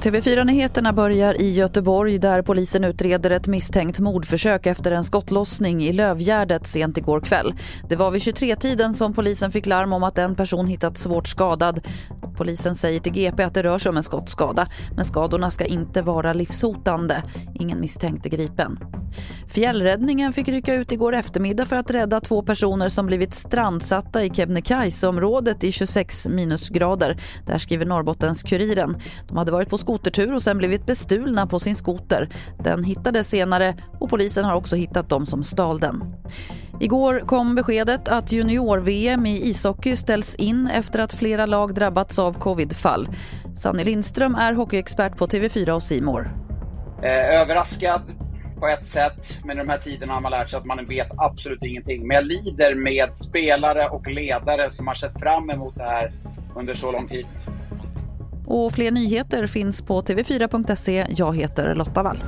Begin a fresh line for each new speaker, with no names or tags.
TV4-nyheterna börjar i Göteborg där polisen utreder ett misstänkt mordförsök efter en skottlossning i Lövgärdet sent igår kväll. Det var vid 23-tiden som polisen fick larm om att en person hittats svårt skadad. Polisen säger till GP att det rör sig om en skottskada men skadorna ska inte vara livshotande. Ingen misstänkt är gripen. Fjällräddningen fick rycka ut igår eftermiddag för att rädda två personer som blivit strandsatta i Kebnekaiseområdet i 26 minusgrader. Där skriver Norrbottens-Kuriren. De hade varit på skotertur och sen blivit bestulna på sin skoter. Den hittades senare och polisen har också hittat dem som stal den. Igår kom beskedet att junior-VM i ishockey ställs in efter att flera lag drabbats av covidfall. Sanny Lindström är hockeyexpert på TV4 och Simor.
Eh, överraskad på ett sätt, men i de här tiderna har man lärt sig att man vet absolut ingenting. Men jag lider med spelare och ledare som har sett fram emot det här under så lång tid.
Och fler nyheter finns på tv4.se. Jag heter Lotta Wall.